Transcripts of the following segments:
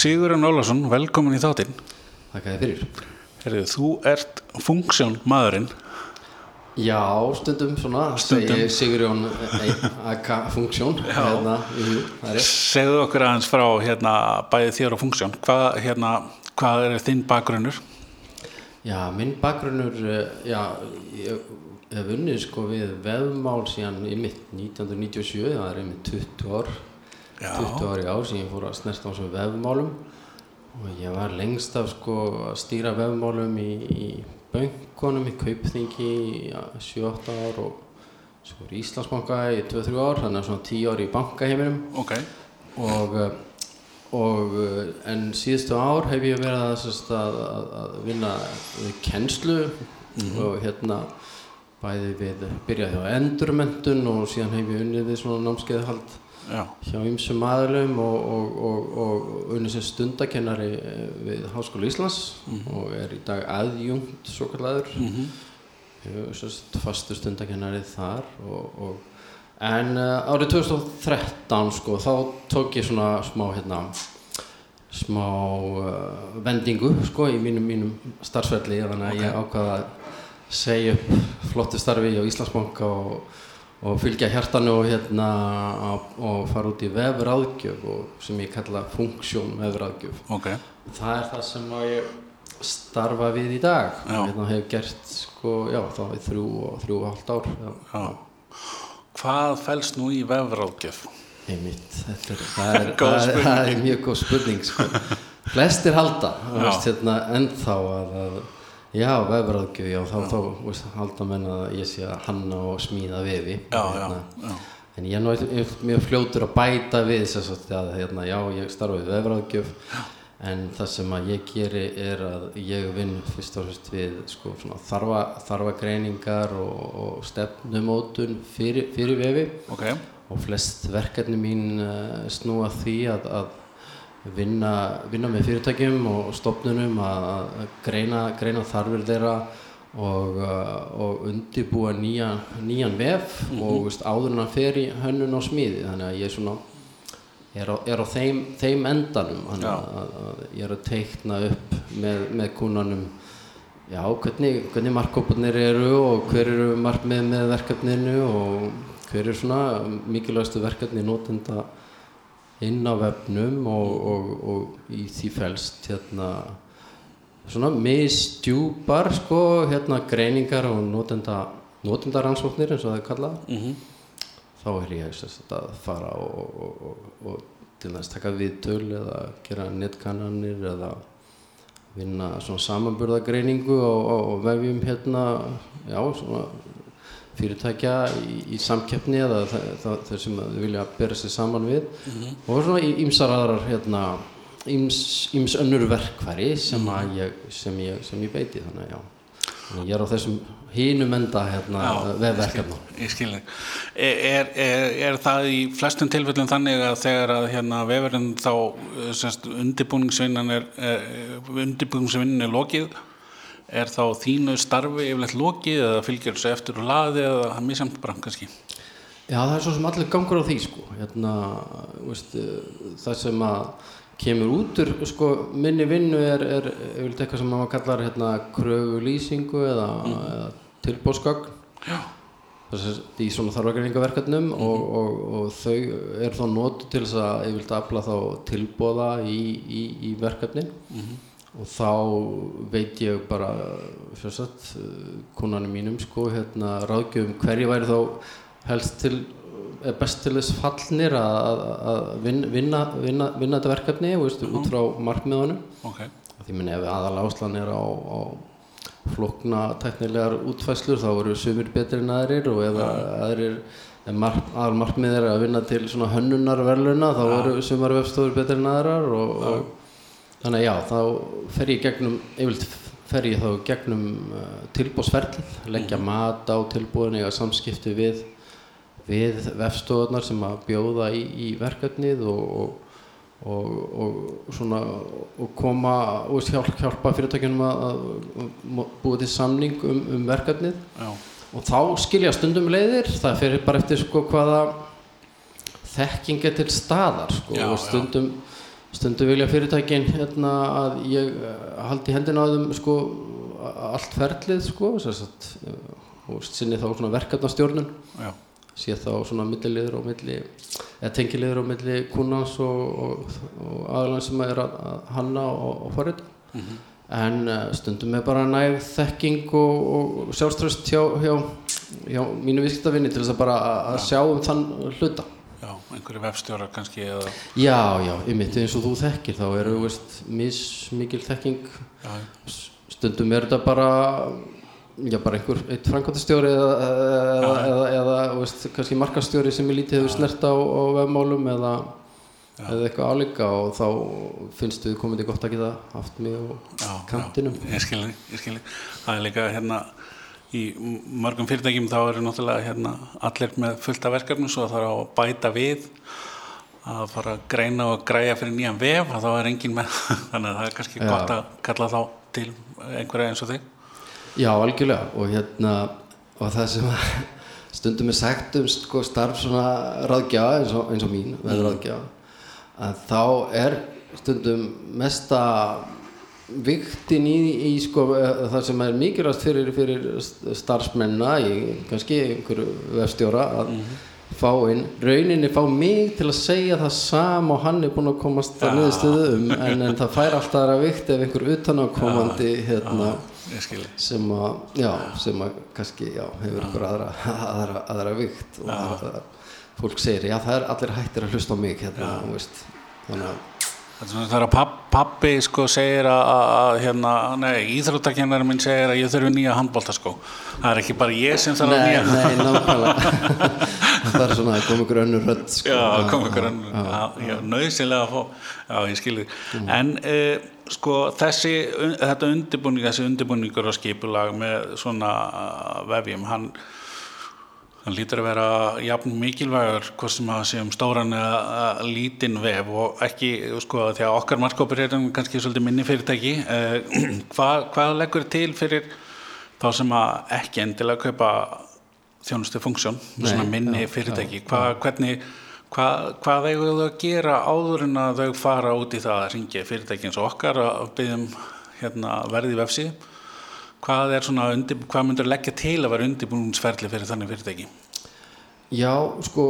Sigurðan Ólarsson, velkomin í þáttinn. Þakka þið fyrir. Herðu, þú ert funksjón maðurinn. Já, stundum svona, Stundum. segi Sigurjón AK funksjón, hérna. Segðu okkur aðeins frá hérna, bæði þér og funksjón. Hvað, hérna, hvað er þinn bakgrunnur? Já, minn bakgrunnur, eh, já, ég hef unnið sko við vefmál síðan í mitt 1997, það er einmitt 20 ár, Já. 20 ár í ár sem ég fór að snerta á þessum vefmálum og ég var lengst af sko að stýra vefmálum í, í bönkunum, í kaupþingi í 7-8 ár og svo er Íslandsbanka í 2-3 ár, þannig að svona 10 ár í bankaheiminum Ok. og, eh, og eh, en síðustu ár hef ég verið að, sérst, að, að, vinna kennslu og hérna bæði við byrjaði á endurmentun og síðan hef ég unnið við svona námskeiðhald Já. hjá ymsum aðlum og, og, og, og unnið sem stundakennari eh, við Háskóla Íslands og er í dag aðjungt svo kallaður Mm sérst fastur stundakennari þar og, og en uh, árið 2013 sko þá tók ég svona smá hérna smá uh, vendingu sko í mínum, mínum starfsverli þannig að ég ákvaða að segja upp flottu starfi á Íslandsbanka og, og fylgja hjartanu og hérna og, og fara út í vefráðgjöf og sem ég kalla funksjón vefráðgjöf Ok. það er það sem ég starfa við í dag Já. hérna hef gert sko, já, þá þrjú og þrjú og hálft ár já, Já. Hvað fælst nú í vefráðgjöf? einmitt þetta er, það, er, það, er, það er mjög góð spurning sko. flestir halda veist, hérna, ennþá að, að já, vefraðgjöf, já, þá, þá veist, halda menn að ég sé að hanna og smíða vefi Já, já, Hérna, já. En ég er mjög fljótur að bæta við þess að, hérna, já, ég starfa við vefráðgjöf en það sem að ég geri er að ég vinn fyrst og fremst við sko, svona, þarfa, þarfa greiningar og, og stefnumótun fyrir, fyrir vefi Ok. og flest verkefni mín uh, snúa því að, að vinna, vinna með fyrirtækjum og stofnunum að, greina, greina þarfir þeirra og, uh, og undibúa nýja, nýjan vef og veist, áður en að fer í hönnun og smíði þannig að ég svona er á, er á þeim, þeim endanum. Þannig að, að, ég er að teikna upp með, með kúnanum já, hvernig, hvernig markkópunir eru og hver eru markmið með verkefninu og hver er svona mikilvægastu verkefni notenda inn á vefnum og, og, og í því felst hérna svona misdjúpar sko hérna greiningar og notenda notendaransóknir eins og það er kallað. Mm þá er ég sagt, að fara og, og, og, og til þess taka viðtöl eða gera netkannanir eða vinna svona samanburðagreiningu á vefjum hérna. Já, svona fyrirtækja í, í samkeppni eða þeir sem vilja bera sig saman við. Og svona í- ýmsar aðrar hérna ýms önnur verkfæri sem, að ég, sem, ég, sem ég beiti þannig að ég er á þessum hínum enda hérna vefverkefna Ég skil þig. Er, er, er, það í flestum tilfellum þannig að þegar að hérna vefurinn þá eh, undirbúningsvinnan er, er undirbúningsvinnan er lokið er þá þínu starfi yfirleitt lokið eða fylgjur þessu eftir og laði eða það er mjög samt bara kannski? Já, það er svo sem allir gangur á því sko. hérna, veist, eh, það sem að kemur út úr sko, minni vinnu er, er yfirleitt eitthvað sem maður kallar hérna, krögulýsingu eða, eða tilbóðsgögn þess að í svona þarfagreiningaverkefnum og, og, og þau er þá notu til þess að yfirleitt afla þá tilbóða í, í, í verkefnin og þá veit ég bara fjörsat konanum mínum sko hérna ráðgjöfum hverju væri þá helst til er best til þess fallnir að, að, að vin- vinna, vinna, vinna þetta verkefni veist, út frá markmiðunum. Ok, því minni ef aðal áslan er á, á flokna teknilegar útfæslur þá eru sumir betri en aðrir og ef aðrir mark, aðal markmið er að vinna til svona hönnunar verðluna þá eru sumar vefstofur betri en aðrar og, og þannig já þá fer ég gegnum yfirleitt fer ég þá gegnum uh, tilbúðsferlið leggja mat á tilbúðin eiga samskipti við við vefstofunar sem að bjóða í, í verkefnið og, og, og, og svona og koma og hjálp, hjálpa fyrirtækjunum að, að búa til samning um, um verkefnið. Já, og þá skilja stundum leiðir það fyrir bara eftir sko hvaða þekking er til staðar sko Já, og já. Stundu vilja fyrirtækin hérna að ég eh, haldi hendina á þeim sko allt ferlið sko sagt, eh, og sinni þá verkefnastjórnun. Sé þá svona milliliður og milli eða tengiliður og milli kúnans og, og, og aðalann sem er að, að hanna og, og forrita. En uh, stundum er bara næg þekking og, og sjálfströst hjá, hjá, hjá mínu viðskiptavinni til þess að bara að, sjá um þann hluta einhverju vefstjórar kannski eða, já, já, ymmit eins og þú þekkir þá eru veist, mis mikil þekking. Já, stundum er þetta bara já, bara einhver eitt framkvæmtastjóri eða, eða, eða, eða veist, kannski markastjóri sem er lítið hefur snert á, á vefmálum eða, eða eitthvað álíka og þá finnst við komandi gott að geta haft mig á kantinum já, ég skilji, ég skilji það er líka hérna í mörgum fyrirtækjum þá eru náttúrulega hérna allir með fullt af verkefnum svo það er að bæta við að fara að greina og græja fyrir nýjan vef að þá er engin með. Þannig að það er kannski Já. gott að kalla þá til einhverja eins og þig. Já, algjörlega. Og hérna og það sem stundum er sagt um sko, starf svona ráðgjafa eins eins og mín, veður ráðgjafa að þá er stundum mesta viktin í, í sko, eh, það sem er mikilvægt fyrir, fyrir starfsmenna í kannski einhverju vefstjóra að fá inn, rauninni fá mig til að segja það sama og hann er búinn að komast að niðurstöðu um en, en það fær alltaf aðra vikt ef einhver utanákomandi hérna ég skilji sem að, já, sem að kannski, já, hefur ykkur aðra, aðra, aðra vikt og aðra, fólk segir, já, það er allir hættir að hlusta á mig hérna, veist, þannig að þegar papp, pappi sko segir að, að, að hérna, nei, íþróttakennari minn segir að ég þurfi nýja handbólta sko. Það er ekki bara ég sem þarf að Nei, nýja. nei, nákvæmlega það er svona, það kom ykkur önnur rödd sko. Já, það kom ykkur önnur. Já, já, nöðsynlega að fá. Já, ég skilði. En uh, sko þessi, un, þetta undirbúning, þessi undirbúningur og skipulag með svona vefjum, hann, hann lítur að vera jafn mikilvægur hvort sem að sé um stóran eða lítinn vef og ekki sko því að okkar markkópur er kannski svolítið minni fyrirtæki. Eh, hvað, hvað leggur til fyrir þá sem að ekki endilega kaupa þjónustu funksjón svona minni já, fyrirtæki? Hvað, hvernig Hvað, hvað eigum þau að gera áður en að þau fara út í það að ringja fyrirtæki eins og okkar að byggjum hérna, verði vefsíð? Hvað undir, hvað myndur leggja til að vera undirbúningsferli fyrir þannig fyrirtæki? Já, sko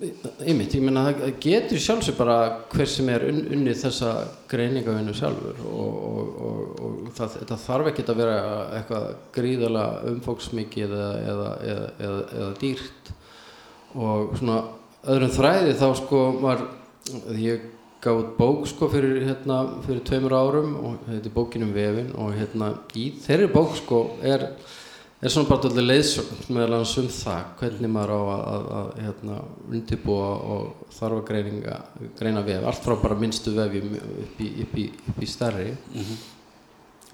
einmitt, ég meina það getur sjálfsög bara hver sem er un, unnið þessa greiningavinnu sjálfur og, og, og, og það, þetta þarf ekki að vera eitthvað gríðalega umfóksmikið eða, eða, eða, eða dýrt og svona öðrum þræði þá sko var ég gaf út bók sko fyrir hérna fyrir tveimur árum og þetta er bókin um vefin og hérna í þeirri bók sko er er svona bara allir leiðsögn meðal annars um það hvernig maður á að, að, að hérna, undirbúa og þarfa greininga, greina vef allt frá bara minnstu vefjum upp í, upp í, upp í stærri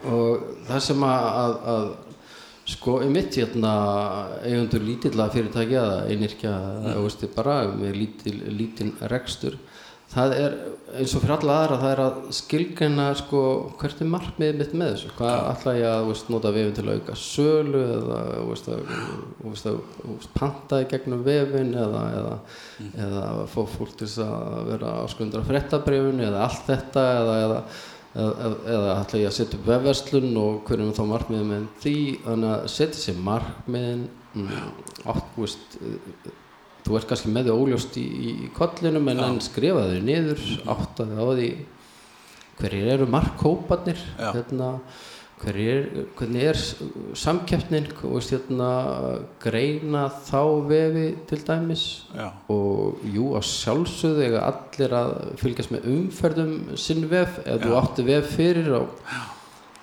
og það sem að, að, sko í mitt hérna eigundur lítilla fyrirtæki eða einirkja mm. bara með lítil, lítin rekstur það er eins og fyrir alla aðra það er að skilgreina sko hvert er markmiðið mitt með þessu? Hvað ætla ég að veist, nota vefin til að auka sölu eða veist, að, veist, að, panta í gegnum vefin eða, eða, eða fá fólk til að vera áskundur af frettabrifun eða allt þetta eða, eða ætla ég að setja upp vefverslun og hverjum þá markmiðin með því? Þannig að setja sér markmiðin mm, átt, þú veist þú ert kannski með þau óljóst í, í, kollinum en hann skrifa þau niður áttaði á því hverjir eru markhópanir Já. hérna, hverjir, hvernig er samkeppnin veist, hérna, greina þá vefi til dæmis? Já, og jú að sjálfsögðu eiga allir að fylgjast með umferðum sinn vef ef þú átti vef fyrir og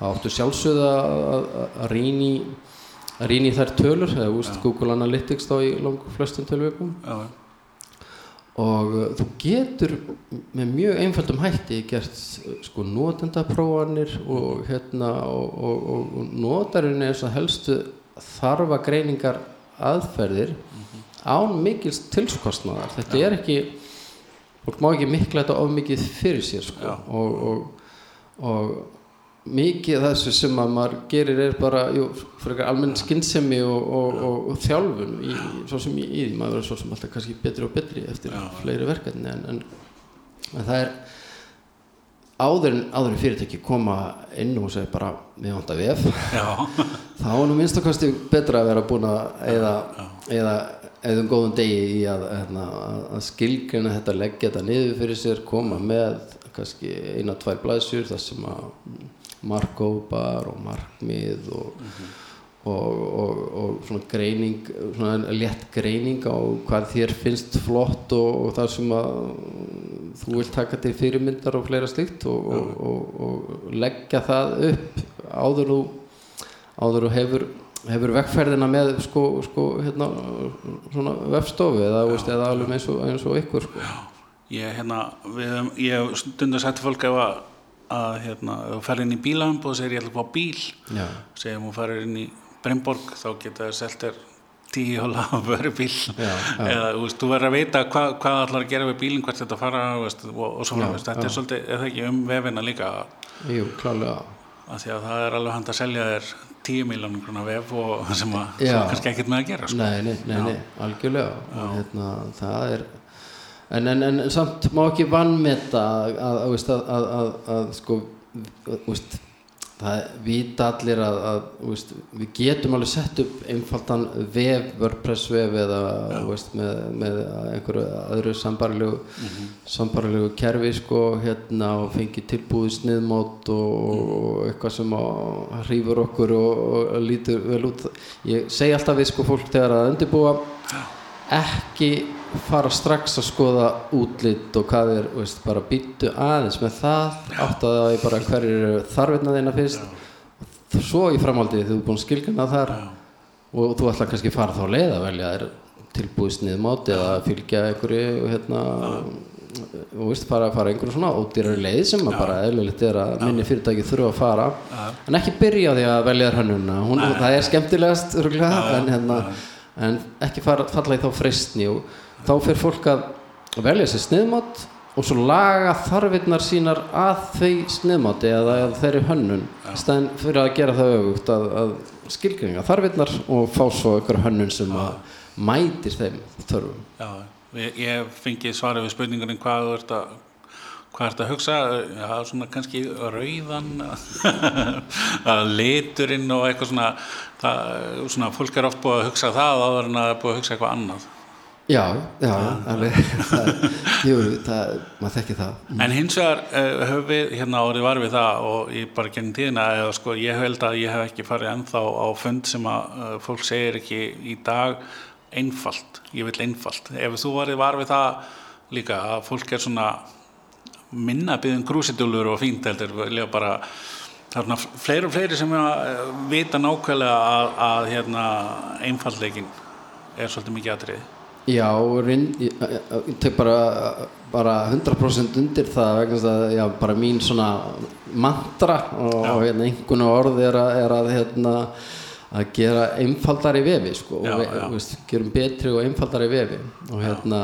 áttu sjálfsögðu að, rýna í að rýna í þær tölur eða úst, Google Analytics þá í langu flestum tölvökum já, og uh, þú getur með mjög einföldum hætti gert sko notendaprófanir og hérna og, og, og, og notarinn er svo helstu þarfa greiningar aðferðir án mikils tilskostnaðar þetta er ekki fólk má ekki mikla þetta of mikið fyrir sér sko. Já. og, og, og mikið þessu sem að maður gerir er bara almenn skinnsemi og, og, og, og þjálfun í, svo sem í, í því. Maður verður svo sem alltaf kannski betri og betri eftir Já. fleiri verkefni en, en, en það er áður en áður fyrirtæki koma inn og segja bara við vantar vef. Þá er nú minnstakosti betra að vera búin að eða, eða eða um góðum degi í að, að, að skilgrina þetta, leggja þetta niður fyrir sér, koma með kannski eina, tvær blæsjur þar sem að markópar og markmið og, og, og, og svona greining, svona létt greining á hvað þér finnst flott og, og þar sem að þú vilt taka til fyrirmyndar og fleira slikt og leggja það upp áður þú áður þú hefur hefur vekkferðina með sko, sko hérna svona vefstofu eða, veist, eða alveg eins og, eins og ykkur sko. ég hérna við, ég stundar sætti fólk ef að, að hérna, ef þú ferir inn í bílaumb og segir ég ætla að fá bíl. Já. segjum þú ferir inn í Brynborg þá geta það selt þér tíu hóla að vera bíl Já, já. eða veist, þú verður að vita hvað, hvað ætlar að gera við bílinn, hvert þetta fara veist, og, og svo Já, framvegis. þetta er svolítið, eða ekki um vefina líka? Jú, klálega því að það er alveg hægt að selja þér 10 miljónum grunna vef og sem að sem kannski ekkert með að gera sko. Nei, nei, nei, nei algjörlega. Hérna, það er en, en, en samt má ekki vannmeta að, að, að, veist, að, að, að, að sko veist, það vita allir að, að veist, við getum alveg sett upp einfaldan vef, WordPress vef eða veist, með, með einhverju öðru sambarlegu sambarlegu kerfi sko hérna og fengi tilbúið sniðmót og, og eitthvað sem hrýfur okkur og, og lítur vel út. Ég segi alltaf við sko fólk þegar að undirbúa ekki fara strax að skoða útlit og hvað er, veist, bara býttu aðeins með það átt að það er bara hverjir þarfinna þeina fyrst svo í framhaldið þú er búin skilgjana þar og þú ætla kannski að fara þá leið að velja þér tilbúið sniðmáti eða fylgja einhverju hérna og veist, fara, fara einhverju svona ódýrari leið sem að bara eðlilegt er að minni fyrirtæki þurfa að fara. En ekki byrja á því að velja þér hönnuna hún, það er skemmtilegast örugglega, en, hérna, en ekki fara, falla í þá freistni og þá fyrir fólk að velja sér sniðmátt og svo laga þarfinnar sínar að þau sniðmátti eða að þeirri hönnun. Stæðin fyrir að gera það öfugt að, að skilgringa þarfinnar og fá svo einhver hönnun sem að mætir þeim þörfum. Já, ég, ég fengi svarið við spurningunum hvað þú ert að hvað ert að hugsa, já, svona kannski rauðan að liturinn og eitthvað svona það, svona fólk er oft búið að hugsa það áður en að það er búið að hugsa eitthvað annað Já, já, alveg. Það, Jú, það, maður þekki það. En hins vegar uh, höfum við hérna árið var við það og ég bara genið tíðina eða sko ég held að ég hef ekki farið ennþá á fund sem að uh, fólk segir ekki í dag einfalt, ég vil einfalt. Ef þú varið var við það líka að fólk er svona minna byggðin grúsidúlur og fínt heldur vilja bara það svona fleiri og fleiri sem uh, vita nákvæmlega að, að hérna, einfallleikin er svolítið mikið atriði Já, ég, tek bara, bara 100% undir það vegna að já, bara mín svona mantra og, og hérna, einhvern orð er að, er að hérna, að gera einfaldari vefi sko, Já, og já. Veist, gerum betri og einfaldari vefi. Og hérna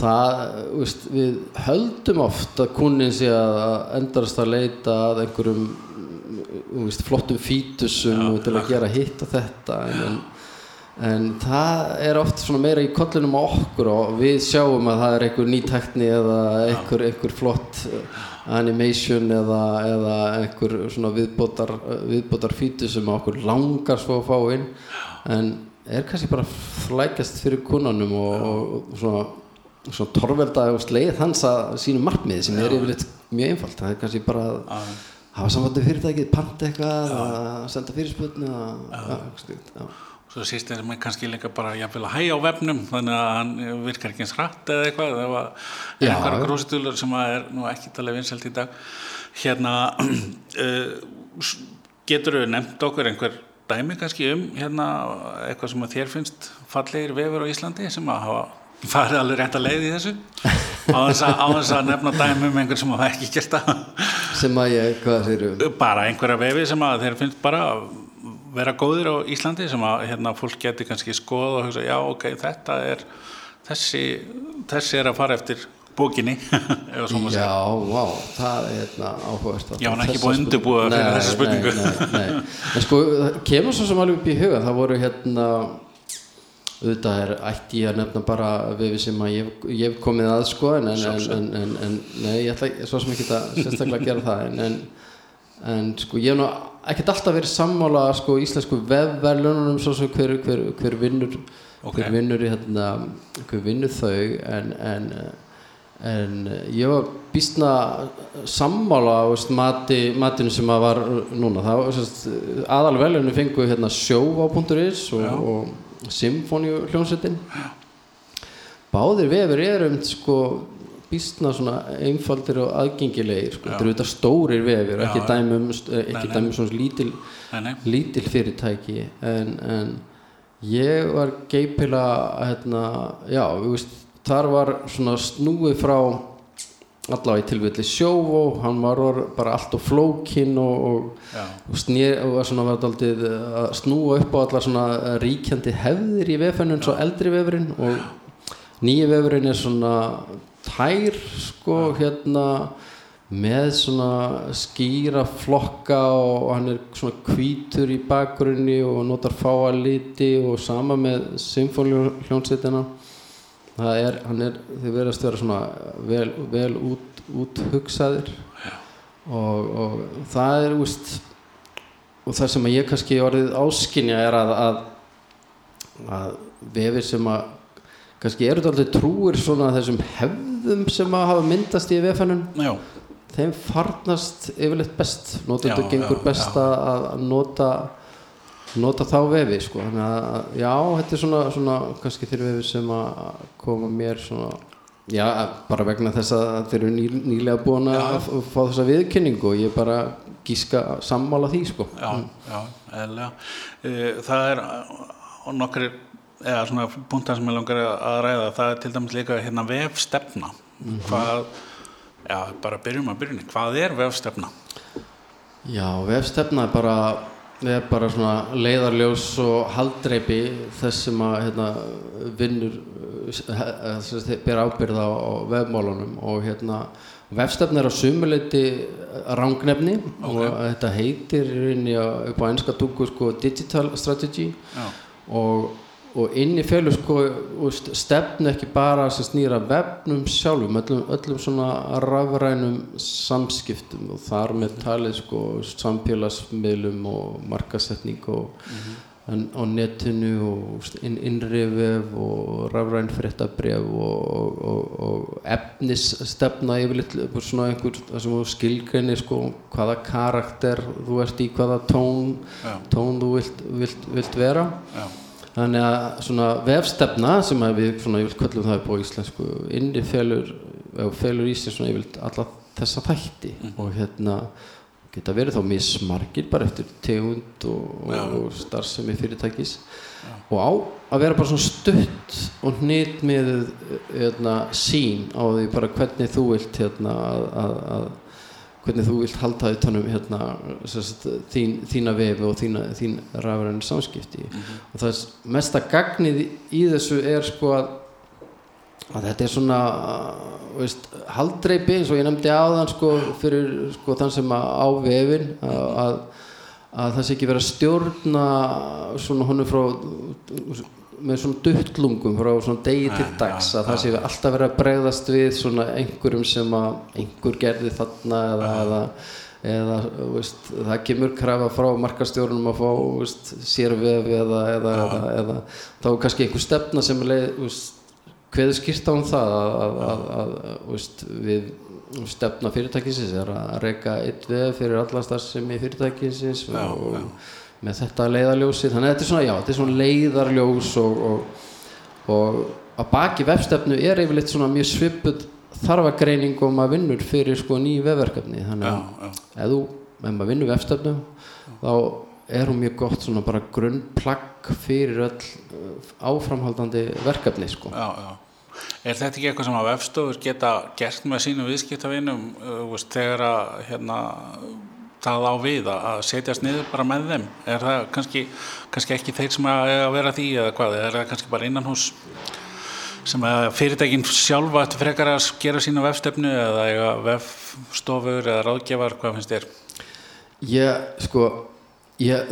það, veist, við höldum oft að kunnin sé að endast að leita að einhverjum veist, flottum fítusum til að gera hitt og þetta en, en það er oft svona meira í kollinum á okkur og við sjáum að það er einhver nýtækni eða einhver, einhver flott eh, animation eða, eða einhver svona viðbótar, viðbótar fítu sem okkur langar svo að fá inn. En er kannski bara flækast fyrir kunnanum og, og svona, svona torvelda og sleið hans að sínu markmiði sem er yfirleitt mjög einfalt. Það er kannski bara að hafa samvættu fyrirtækið, panta eitthvað að senda fyrirspötni að, já, Svo síst er maður kannski líka bara jafnvel að hæja á vefnum þannig að hann virkar ekki eins hratt eða eitthvað að er Já. einhverja grósitúlur sem að er nú ekki talið vinsælt í dag. Hérna uh, getur þau nefnt okkur einhver dæmi kannski um hérna eitthvað sem að þér finnst fallegir vefur á Íslandi sem að hafa farið alveg rétt að leið í þessu? Á þess að, á þess að nefna dæmi um einhver sem hafa ekki gert það. Sem að ég, hvað þeir bara einhverja vefi sem að þeir finnst bara vera góðir á Íslandi sem að hérna, fólk geti kannski skoða og hugsa já ok, þetta er þessi, þessi er að fara eftir bókinni. Já, vá, það er hérna áhugast Já, hann er ekki búið að undirbúa fyrir þessa spurningu. Nei, nei, nei En sko, kemur svo sem alveg upp í huga það voru hérna auðvitað er ætti ég að nefna bara vefi sem að ég, ég hef komið að sko en, en, en, en, en, en nei, ég ætla svo sem ekki að sérstaklega gera það en, en, sko ég hef nú ekkert alltaf verið sammála sko íslensku vefverlunum svo sem hver, hver, hver vinnur Ok. hver vinnur í hérna hver vinnur þau. En, en en ég var býstna sammála á mati, matinu sem að var núna. Það var sérst, aðal veljunum fengu hérna sjó á .is og, og symfóníu hljónsettin báðir vefur eru um sko býstna svona einfaldir og aðgengilegir sko. þetta eru þetta stórir vefur ekki Já, dæmi um, st- ekki Nei, nei. dæmi um svona lítil lítil fyrirtæki en, en ég var geipila hérna, já, veist þar var svona snúið frá allavega í tilvilli sjóvó hann var bara allt og flókin og, og, snýr, og var svona var daldið að snúa upp á allar svona ríkjandi hefðir í vefennun svo eldri vefurinn og nýji vefurinn er svona tær sko hérna með svona skýra flokka og hann er svona hvítur í bakgrunni og notar fáa liti og sama með symfónljónsettina það er, hann er, þið verðast vera svona vel, vel út, út hugsaðir og, og það er úst og það sem að ég kannski orðið áskinja er að, að, að vefir sem að kannski eru þetta aldrei trúir svona þessum hefðum sem að hafa myndast í vefennun já, þeim farnast yfirleitt best notendur Já, gengur já, best að, að nota nota þá vefi sko. Þannig að já, þetta er svona, svona kannski þeir vefi sem að koma mér svona já, bara vegna þess að þeir eru ný, nýlega búin að Já. fá þessa viðkynningu og ég bara gíska sammála því sko. Já, já, eðlega. Það er uh, nokkri, eða svona punktar sem ég langar að ræða, það er til dæmis líka hérna vefstefna. Hvað, já, bara byrjum að byrjunni. Hvað er vefstefna? Já, vefstefna er bara, er bara svona leiðarljós og haldreipi þess sem að hérna, vinnur uh, ber ábyrð á, á vefmálunum og hérna vefstefna er á sumuleiti rangnefni og þetta heitir í rauninni upp á einska tungu sko digital strategy Já, og, og inn í félug sko stefnu ekki bara sem snýra vefnum sjálfum, öllum, öllum svona rafrænum samskiptum. Og þar með talið sko samfélagsmiðlum og markasetning og en, á netinu og inn, innri vef og rafræn fréttabref og, og, og, efnisstefna yfirleitt svona einhver skilgreinir sko hvaða karakter þú ert í hvaða tón já, tón þú vilt, vilt, vilt vera. Já, þannig að svona vefstefna sem við svona yfirleitt kvöllum það upp á íslensku inni felur, felur í sig svona yfirleitt alla þessa þætti. Og hérna geta verið þá mismargir bara eftir tegund og, Já. og starfsemi fyrirtækis. Og á að vera bara svona stutt og hnýtt með hérna, sín á því bara hvernig þú vilt hérna, að, að, að hvernig þú vilt halda utanum hérna, sagt, þín, þína vefi og þína, þín rafræðinu samskipti. Og það er mesta gagnið í, þessu er sko að, að þetta er svona veist, haldreipi eins og ég nefndi áðan sko, fyrir sko, þann sem á vefin að, að, að það sé ekki vera stjórna svona honum frá með svona duttlungum frá svona degi til dags að það sé alltaf vera að bregðast við svona einhverjum sem að einhver gerði þarna eða, eða, eða veist, það kemur krafa frá markastjórnum að fá veist, sérvef eða, eða, eða, eða þá er kannski einhver stefna sem leið, veist, hveðu skýrt á um það að, að, að, að við stefna fyrirtækisins er að reyka eitt vef fyrir alla starfsemi fyrirtækisins Já, og, já. Með þetta leiðarljósi. Þannig að þetta er svona, já, þetta er svona leiðarljós og, og, og að baki vefstefnu er yfirleitt svona mjög svipuð þarfagreining og maður vinnur fyrir sko ný vefverkefni. Þannig að ef þú, ef maður vinnur vefstefnu þá er hún mjög gott svona bara grunnplagg fyrir öll uh, áframhaldandi verkefni sko. Já, já. Er þetta ekki eitthvað sem að vefstofur geta gert með sínum viðskiptavinum? Uh, þegar að hérna, það á við að setjast niður bara með þeim? Er það kannski, kannski ekki þeir sem að, að vera því eða hvað? Er það kannski bara innan hús sem að fyrirtækin sjálfa frekar að gera sína vefstefnu eða vefstofur eða ráðgjafar, hvað finnst þér? Ég, sko, Ég,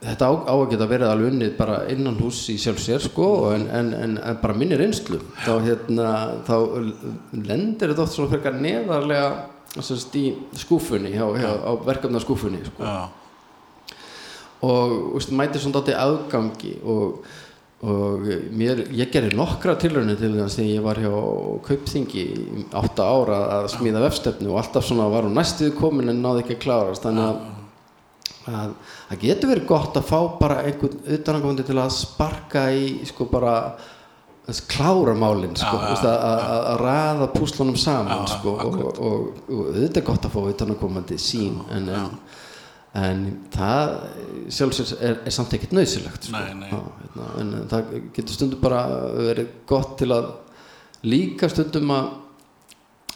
þetta á, á að geta verið alveg unnið bara innan hús í sjálf sér sko en, en, en bara minni reynslu þá, hérna, þá lendir þetta oft svona frekar neðarlega sérst, í skúfunni hjá, hjá, á verkefna skúfunni sko. Og úst, mæti svona dátti aðgangi og, og mér, ég gerði nokkra tilraunir til þess þegar ég var hjá Kaupþingi í átta ára að smíða vefstefnu og alltaf svona var hún næstuð komin en náði ekki að klárast. Þannig að að það getur verið gott að fá bara einhvern utanangóndi til að sparka í sko bara þess klára málin sko, að, raða púslunum saman sko, og, og, og, og auðvitað er gott að fá utanangóndi sín en, en, en það sjálfsveits er, er samt ekkert nöðsilegt sko. Hérna, en það getur stundum bara verið gott til að líka stundum að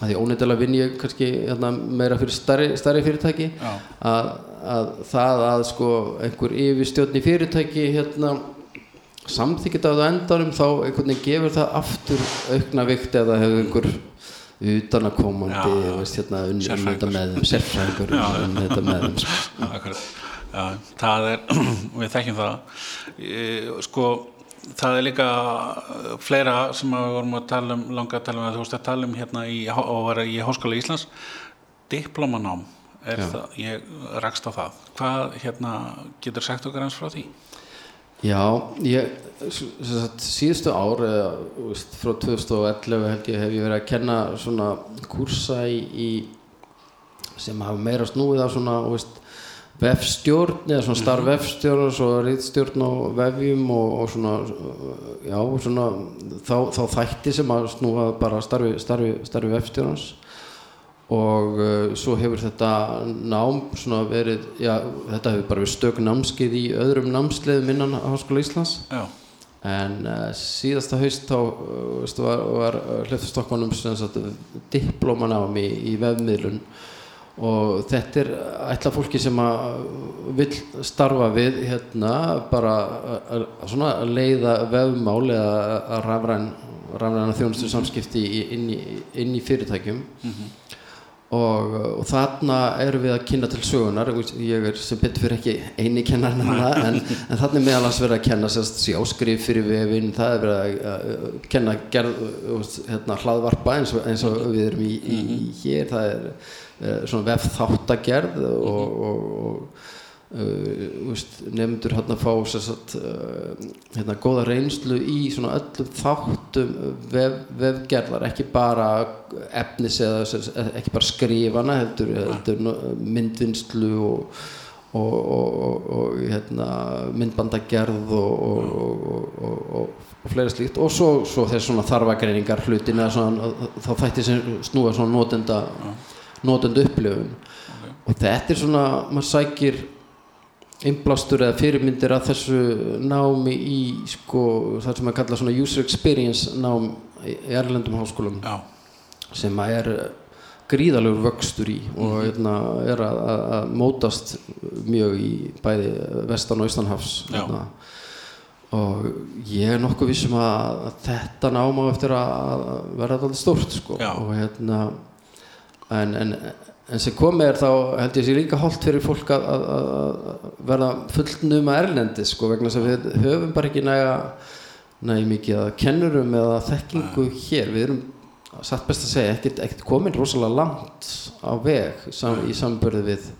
að því óneittalega vinn ég kannski hérna, meira fyrir starri, starri fyrirtæki að, að það að sko einhver yfirstjórn í fyrirtæki hérna samþykit á það endanum þá einhvern veginn gefur það aftur aukna vikt eða hefur einhver utanakomandi hérna, um Sérfræðingur. þetta með þeim sérfræðingur um þetta með þeim. Já. Já, það er, við þekkjum það. E, sko, það er líka fleira sem að við vorum að tala um, langa að tala um að þú veist að tala um hérna í, í Háskóla Íslands, diplomanám, er ég rakst á það. Hvað, hérna, getur sagt okkar eins frá því? Já, ég sagt, síðustu ár eða, veist, frá 2011 held ég hef ég verið að kenna svona kursa í, í sem hafa meira snúið á svona veist, vefstjórn eða svona starf vefstjórn og svo rítstjórn á vefjum og, og svona já, svona þá, þá þætti sem að snúa bara starfi, starfi, starfi vefstjórnans og uh, svo hefur þetta nám svona verið, já, þetta hefur bara verið stök námskeið í öðrum námsleiðum innan Háskóla Íslands. Já, en uh, síðasta haust þá uh, var, var hlöftustokkanum diplómanám í, í vefmiðlun. Og þetta er ætla fólki sem að vill starfa við hérna bara að, að, svona að leiða vefmál eða að rafræn rafræna þjónustu samskipti í, inn, í, inn í fyrirtækjum og, og þarna erum við að kynna til sögunar ég er sem betur fyrir ekki eini kennarinn hana en, en þarna er meðal hans verið að kenna sérst sjáskrif fyrir vefinn það er verið að, kenna gerð hérna, hlaðvarpa eins og, eins og við erum í, í, í hér. Það er uh, svona vef þáttagerð og, og, og Uh, nefndur hérna fá sagt, uh, hérna, góða reynslu í svona öllum þáttum vef, vefgerðar, ekki bara efnis eða sem- ekki bara skrifana heldur, heldur myndvinnslu og, og, og, og, og hérna, myndbandagerð og, og, og, og, og, og fleira slíkt. Og svo, svo þess svona þarfagreiningar hlutin þá þætti sem snúa svona notenda notenda upplifun og þetta er svona, maður sækir innblástur eða fyrirmyndir að þessu námi í sko, það sem að kalla svona user experience nám í erlendum háskólum. Já, sem að er gríðalegur vöxtur í og hérna, er að, að, að mótast mjög í bæði vestan og austanhafs hérna. og ég er nokkuð vissum að, að þetta nám á eftir að verða alltaf stórt sko. Og hérna en, en, en sem komið er þá held ég sé líka holdt fyrir fólk að, að, að að verða fullnuma erlendi sko, vegna að við höfum bara ekki næga nægi mikið að kennurum eða þekkingu hér. Við erum satt best að segja ekkert, ekkert komin rosalega langt á veg sam, í samburði við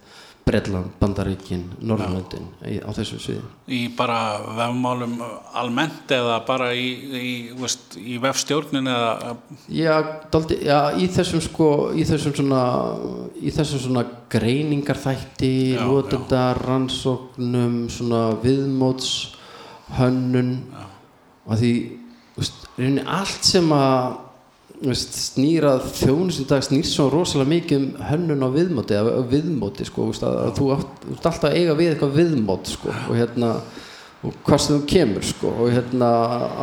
Bredland, Bandaríkin, Norrlöndin á þessu sviði? Í bara vefmálum almennt eða bara í, í, veist, í vefstjórnin eða? Já, daldi, já, í þessum sko, í þessum svona, í þessum svona greiningarþætti, notenda, rannsóknum, svona viðmóts, hönnun. Og því, veist, allt sem að, snýrað þjónust í dag snýr svo rosalega mikið um hönnun á viðmóti, eða viðmóti, sko, að, að þú ert alltaf að eiga við eitthvað viðmót, sko, og hérna, og hvað sem þú kemur sko og hérna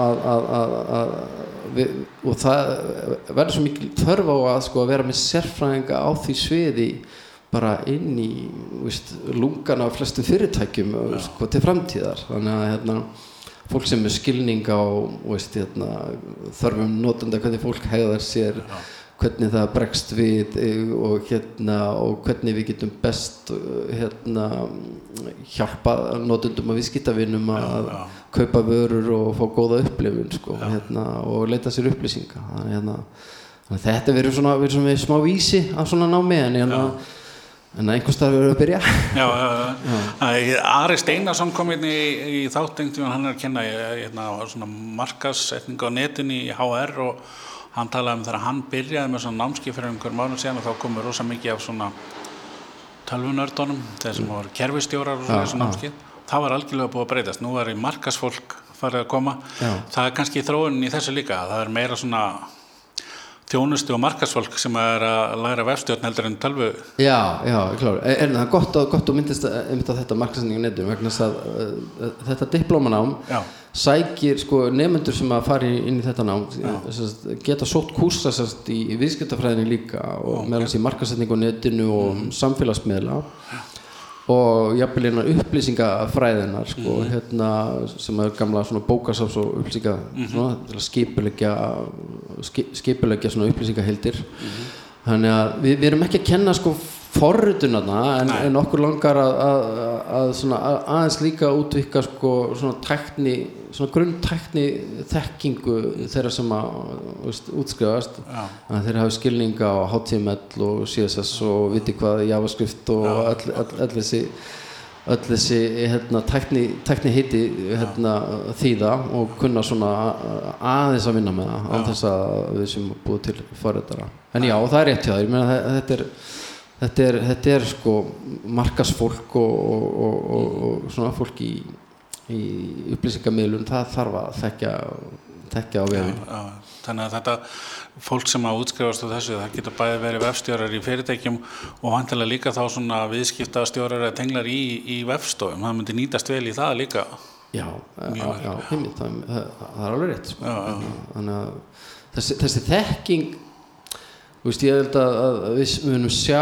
að, að, að, að við, og það verður svo mikil þörf á að sko að vera með sérfræðinga á því sviði bara inn í víst, lungana af flestum fyrirtækjum sko, til framtíðar. Þannig að hérna, fólk sem er skilning á víst, hérna, þörfum notenda hvernig fólk hegðar sér hvernig það bregst við eh, og hérna og hvernig við getum best eh, hérna hjálpa notundum og viðskiptavinnum að já. kaupa vörur og fá góða upplifun sko, hérna, og leita sér upplýsinga. Þannig hérna þannig að þetta verður svona, verður svona smá vísi af svona námi en hérna en einhvers staðar verður að byrja. Já, já, já. Ari Steinarsson kom hérna í, í þáttengt hann er að kenna hérna, svona markasetning á netinu í HR og hann talaði um þegar hann byrjaði með svona námski fyrir einhverjum árum síðan og þá komur rosa mikið af svona tölvunördunum þeir sem voru kerfistjórar og svona námski það var algjörlega búið að breytast, nú er í markasfólk farið að koma, Já. það er kannski þróunin í þessu líka, það er meira svona þjónustu og markasfólk sem er að læra vefstjórn heldur en tölvu. Já, já, klár. En það er gott að, gott að myndist að, myndist að þetta markasendingu netum vegna að uh, þetta diplómanám Já. sækir sko nefnendur sem að fara inn í þetta nám sest, geta sótt kúrsa sest, í, í viðskiptafræðinni líka og meðal þessi markasendingu netinu og samfélagsmiðla og jafnvel innan upplýsingafræðinar sko, hérna, sem er gamla svona bókasafs og upplýsinga svona, til að skipulegja ski- skipuleggja svona upplýsingaheildir þannig að við, við erum ekki að kenna sko forritunarna en, en okkur langar að, að, að, aðeins líka útvika sko svona tækni svona grunntækni þekkingu þeirra sem að útskrifast. Að þeir hafi skilninga á HTML og CSS og viti hvað JavaScript og öll, öll, öll þessi öll þessi hérna, tækni, tækni heiti hérna, þýða og kunna svona aðeins að vinna með það án þess að við sem búið til forrættara en já, það er rétt hjá þér. Þetta er Þetta er, þetta er sko markasfólk og, og, og, og, og svona fólk í, í upplýsingamiðlun, það þarf að þekkja, þekkja á vefinn. Já, þannig að þetta fólk sem að útskrifast á þessu, það getur bæði verið vefstjórar í fyrirtækjum og vantilega líka þá svona viðskiptastjórar eða tenglar í, í vefstofum, það myndi nýtast vel í það líka Já, já, já heimilt, það, það, er alveg rétt sko. Já, já. þannig að þessi, þessi þekking þú veist, ég held að, að við munum sjá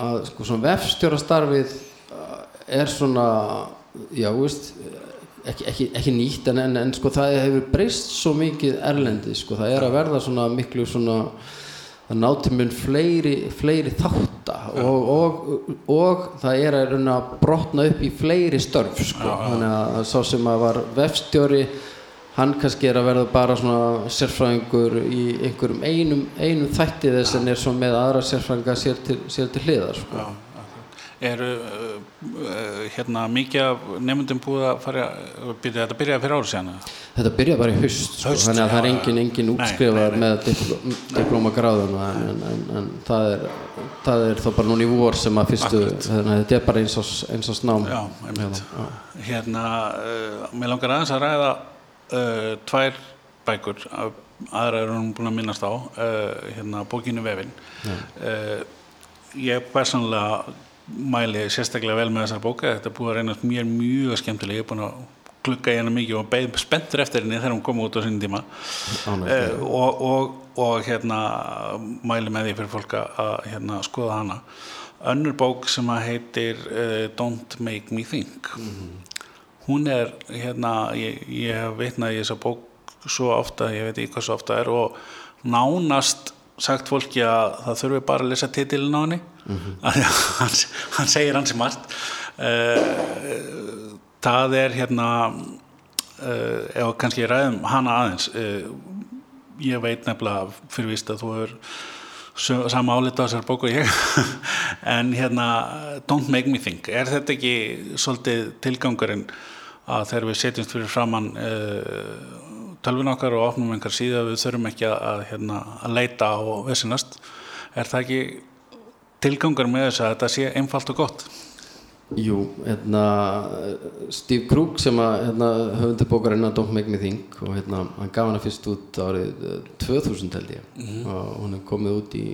að sko svona vefstjórastarfið uh, er svona já, þú veist ekki, ekki, ekki nýtt en, en, en sko það hefur breyst svo mikið erlendi sko, það er að verða svona miklu svona það nátti mun fleiri, fleiri þátta og, og, og það er að, að brotna upp í fleiri störf sko. þannig að sá sem að var vefstjóri hann kannski er að verða bara svona sérfræðingur í einhverjum einum, einum þætti þess en er svo með aðra sérfræðinga sér til, sér til hliðar sko. Eru uh, uh, hérna mikið af nefndum búið að fara byrja, þetta byrjaði fyrir ári síðan eða? Þetta byrja bara í haust, sko, Haust, þannig að það er engin, engin nei. með dipló, diplómagráðuna en, en, en, en það, er, það er þá bara núna í vor sem að fyrstu, þetta er bara eins og, eins og snám. Já, já. Hérna, uh, mér langar aðeins að ræða uh, tvær bækur, aðra er hún búin að minnast á, uh, hérna, bókinu Vefin. Ég persónulega mæli sérstaklega vel með þessar bóka, þetta er búið að reynast mér mjög skemmtilega, ég er búin að í henni mikið og beð spenntur eftir henni þegar hún kom út á sinni tíma. Uh, og, og, og hérna mæli með því fyrir fólk að hérna, skoða hana. Önnur bók sem að heitir uh, Don't Make Me Think. Hún er hérna ég, ég hef vitnað í þessa bók svo ofta, ég veit ekki hvað svo ofta er og nánast sagt fólki að það þurfi bara að lesa titilin á henni. Mm hann, hann segir hans margt. Uh, það er hérna uh, ef kannski ræðum hana aðeins. Uh, ég veit nefnilega fyrir víst að þú sö- sama álita á þessar bóku ég. En hérna Don't Make Me Think er þetta ekki svolítið tilgangurinn að þegar við setjumst fyrir framann tölvun okkar og opnum einhver síða við þurfum ekki að, hérna, að leita og vissinast. Er það ekki tilgangur með þess að þetta sé einfalt og gott? Jú, hérna Steve Krug sem að hérna, höfundi bókarinnar Don't Make Me Think og hérna, hann gaf hana fyrst út árið eh, 2000 held ég. Og hún er komið út í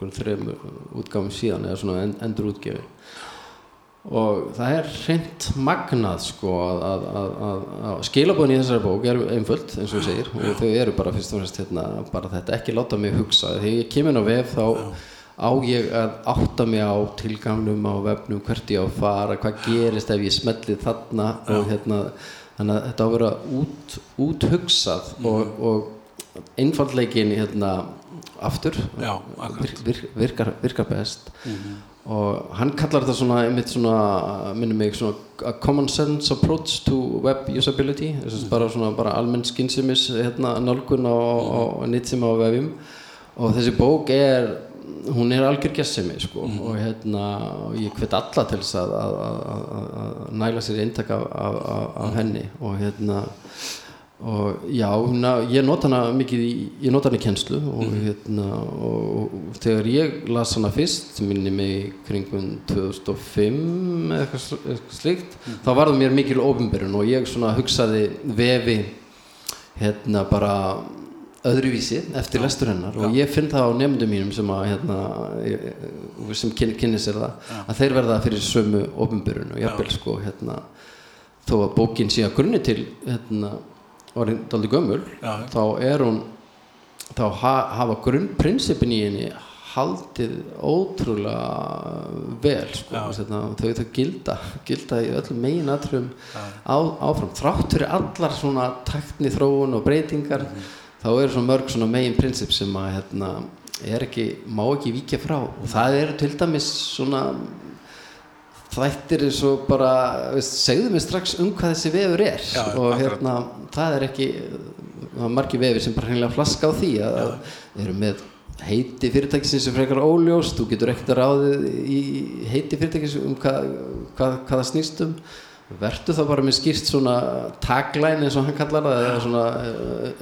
þrejum útgáfum síðan eða svona end, endur útgefi og það er hreint magnað sko að, að, að, skilabóðin í þessari bók er einföld eins og þú segir. Og þau eru bara fyrst og fremst hérna, bara þetta ekki láta mig hugsa. Þegar ég kemur inn á vef þá á ég að átta mig á tilgangnum á vefnum hvert ég á að fara hvað gerist ef ég smelli þarna og hérna þannig að þetta á að vera út, úthugsað og, og einfaldleikin hérna aftur. Já, vir, vir, virkar, virkar best og hann kallar þetta svona einmitt svona, minnum mig svona a common sense approach to web usability. Þess að bara svona bara almenn skinsimis hérna nálgun á, á, á nýttsima á vefjum. Og þessi bók er hún er algjör gessimi sko. Og hérna ég hvet alla til þess að, að, að, að- næla sér eintak af, af, af henni. Og hérna og já, húnna, ég nota hana mikið í, ég nota hana í kennslu og hérna og, og þegar ég las hana fyrst minni mig kringum 2005 eða eitthvað eitthvað slíkt þá var það mér mikil ofinberun og ég svona hugsaði vefi hérna bara öðruvísi eftir lestur hennar. Og ég finn það á nefndum mínum sem að hérna, ég- ég- sem kyn, kynni sér það að þeir verða fyrir sömu ofinberun og jafnvel sko hérna þó að bókin sé að grunni til hérna, orðin daldi gömul Já. þá er hún þá ha, hafa grunnprinsipin í henni haldið ótrúlega vel sko, hérna, þau, þau gilda gilda í öllum megin aðtrum á, áfram, þrátt fyrir allar svona taktni þróun og breytingar þá eru svona mörg svona megin prinsip sem að hérna, er ekki, má ekki víkja frá. Og það eru til dæmis svona þættir eins og bara veist, segðu mér strax um hvað þessi vefur er. Já, og hérna það er ekki það er margir vefir sem bara hreinlega flaska á því að að eru með heiti fyrirtækisins sem frekar óljós þú getur ekkert að ráðið í heiti fyrirtækisins um hvað, hvað, hvað það snýst um. Verður þá bara með skýrt svona tagline eins og hann kallar það eða svona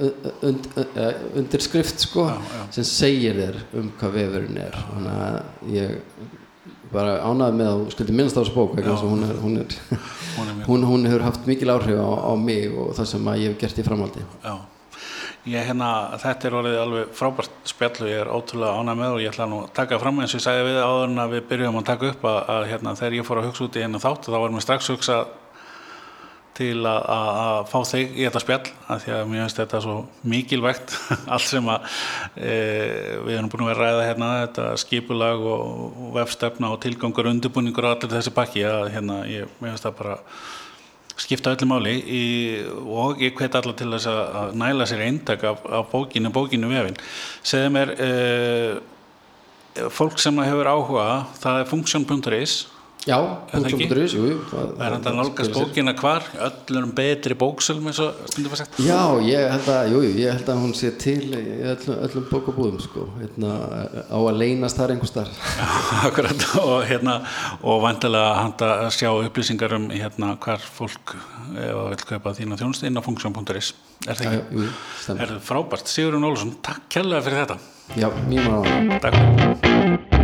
uh, und, uh, undirskrift sko Já, já. sem segir þér um hvað vefurinn er. Þannig að ég bara ánæði með að þú skildi minnast á þessu bók að hún, er, hún, er, Hún hún, hún hefur haft mikil áhrif á, á mig og það sem að ég hef gert í framhaldi. Já, ég hérna, þetta er orðið alveg frábært spjall og ég er ótrúlega ánægð með og ég ætla nú að taka fram eins og ég sagði við áður en að við byrjum að taka upp að, að hérna, þegar ég fór að hugsa út í henni þátt þá var mér strax hugsa til að, fá þig í þetta spjall að því að mér finnst þetta svo mikilvægt allt sem að e, við erum búin að vera ræða hérna þetta skipulag og, vefstefna og tilgangur undirbúningur og allir þessi pakki að hérna, ég, mér finnst það bara skipta öllu máli í, og ég hvet alla til þess að, næla sér eintak af, af bókinu, bókinu vefin segðu mér uh, fólk sem hefur áhuga það er function.is Já, það punktum.is, það- það er hann að það nálgast bókina hvar? Öllum betri bóksölum eins og stundum að sagt? Já, ég held að, jú, ég held að hún sé til öllum, öllum bókabúðum sko, hérna, á að leynast þar einhvers þar Akkurat og hérna og vantilega handa að sjá upplýsingar um hérna hvar fólk ef að vil kaupa þína þjónustu inn á function.is er það ekki? Er það frábært? Sigurinn Ólusson, takk kærlega fyrir þetta. Já, mjög maður Takk